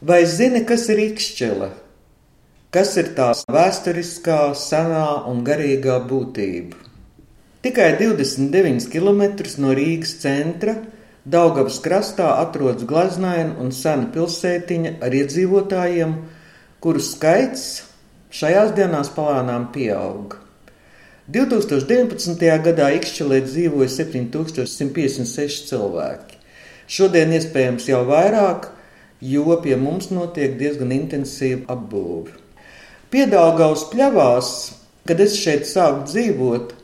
Vai zini, kas ir ikšķele? Kas ir tās vēsturiskā, senā un garīgā būtība? Tikai 29 km no Rīgas centra Daugavas krastā atrodas glaznaina un sena pilsētiņa ar iedzīvotājiem, kuru skaits šajās dienās palānām pieauga. 2019. gadā Ikšķelē dzīvoja 7156 cilvēki. Šodien iespējams jau vairāk, jo pie mums notiek diezgan intensīva apbūve. Piedāvājas pļavās, kad es šeit sāku dzīvot,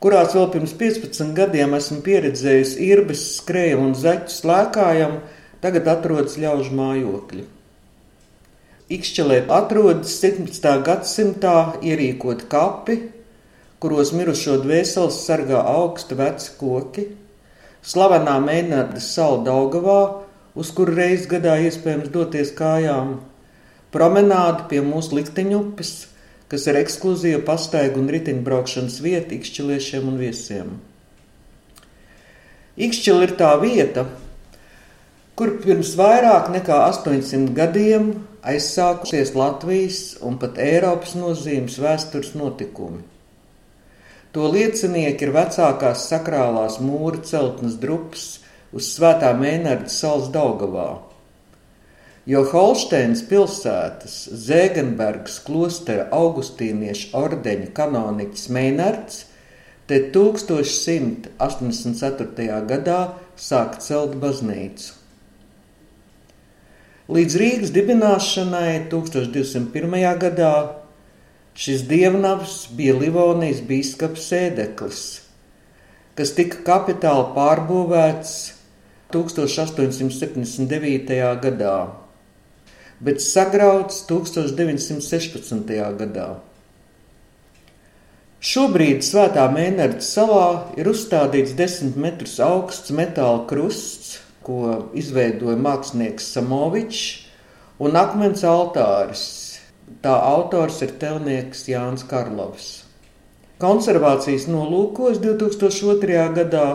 kurās vēl pirms 15 gadiem esmu pieredzējis irbes, skrējumu un zaķu slēkājumu, tagad atrodas ļaužu mājokļi. Ikšķelē atrodas 17. gadsimtā ierīkoti kapi, kuros mirušo dvēseles sargā augsti veci koki, slavenā Meinārda sala Daugavā, uz kuru reiz gadā iespējams doties kājām, promenāde pie mūsu likteņupes, kas ir ekskluzīva pastaigu un riteņbraukšanas vieta ikšķiliešiem un viesiem. Ikšķila ir tā vieta, kur pirms vairāk nekā 800 gadiem aizsākusies Latvijas un pat Eiropas nozīmes vēstures notikumi. To liecinieki ir vecākās sakrālās mūra celtnes drupas uz Svētā Mēnarda salas Daugavā jo Holsteins pilsētas Zēgenbergas klostera augustīniešu ordeņa kanoniķis Meinards te 1184. gadā sāk celt baznīcu. Līdz Rīgas dibināšanai 1201. gadā šis dievnavs bija Livonijas biskups sēdeklis, kas tika kapitāli pārbūvēts 1879. gadā bet sagrauts 1916. gadā. Šobrīd Svētā Mēneša salā ir uzstādīts desmit metrus augsts metāla krusts, ko izveidoja mākslinieks Samovičs, un akmens altāris. Tā autors ir telnieks Jānis Karlovs. Konservācijas nolūkos 2002. gadā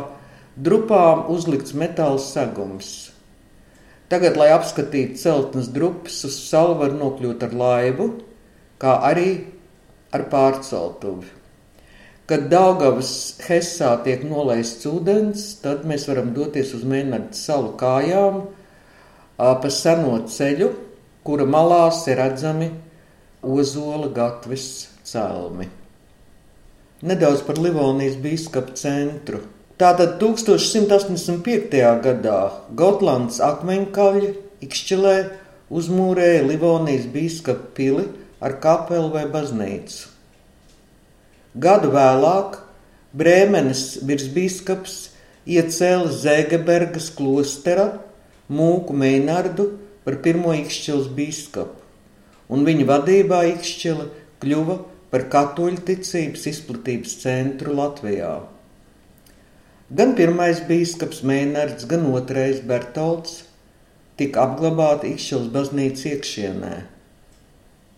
drupām uzlikts metāla segums. Tagad, lai apskatītu celtnes drupas, uz salu var nokļūt ar laivu, kā arī ar pārceltuvi. Kad Daugavas Hesā tiek nolaists ūdens, tad mēs varam doties uz Mēnardas salu kājām pa seno ceļu, kura malās ir redzami ozola gatves celmi. Nedaudz par Livonijas biskupa centru. Tātad 1185. gadā Gotlands akmeņkaļi Ikšķilē uzmūrēja Livonijas biskupa pili ar kapelu vai baznīcu. Gadu vēlāk Brēmenes virsbīskaps iecēla Zēgebergas klostera mūku Meinardu par pirmo Ikšķilas biskupu, un viņa vadībā Ikšķila kļuva par katoļu ticības izplatības centru Latvijā. Gan pirmais biskups Mēnards, gan otrais Bertolds tika apglabāti Ikšķils baznīcas iekšienē,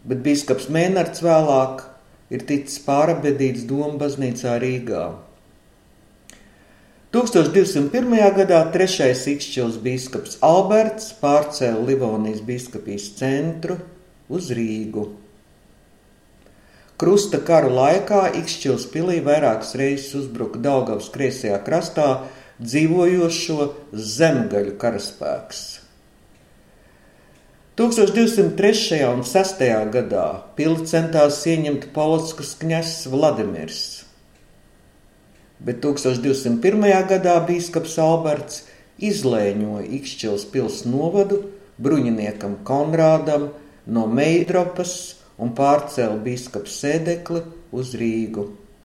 bet biskups Mēnards vēlāk ir ticis pārabedīts Doma baznīcā Rīgā. 1201. gadā trešais Ikšķils biskups Alberts pārcēla Livonijas biskupijas centru uz Rīgu. Krusta kara laikā Ikšķils pilī vairākas reizes uzbruka Daugavas kreisajā krastā dzīvojošo zemgaļu karaspēks. 1203. un 6. gadā pili centās ieņemt Polskas kņazs Vladimirs, bet 1201. gadā bīskaps Alberts izlēņoja Ikšķils pils novadu bruņiniekam Konrādam no Meidropas un pārcēla biskupa sēdekli uz Rīgu.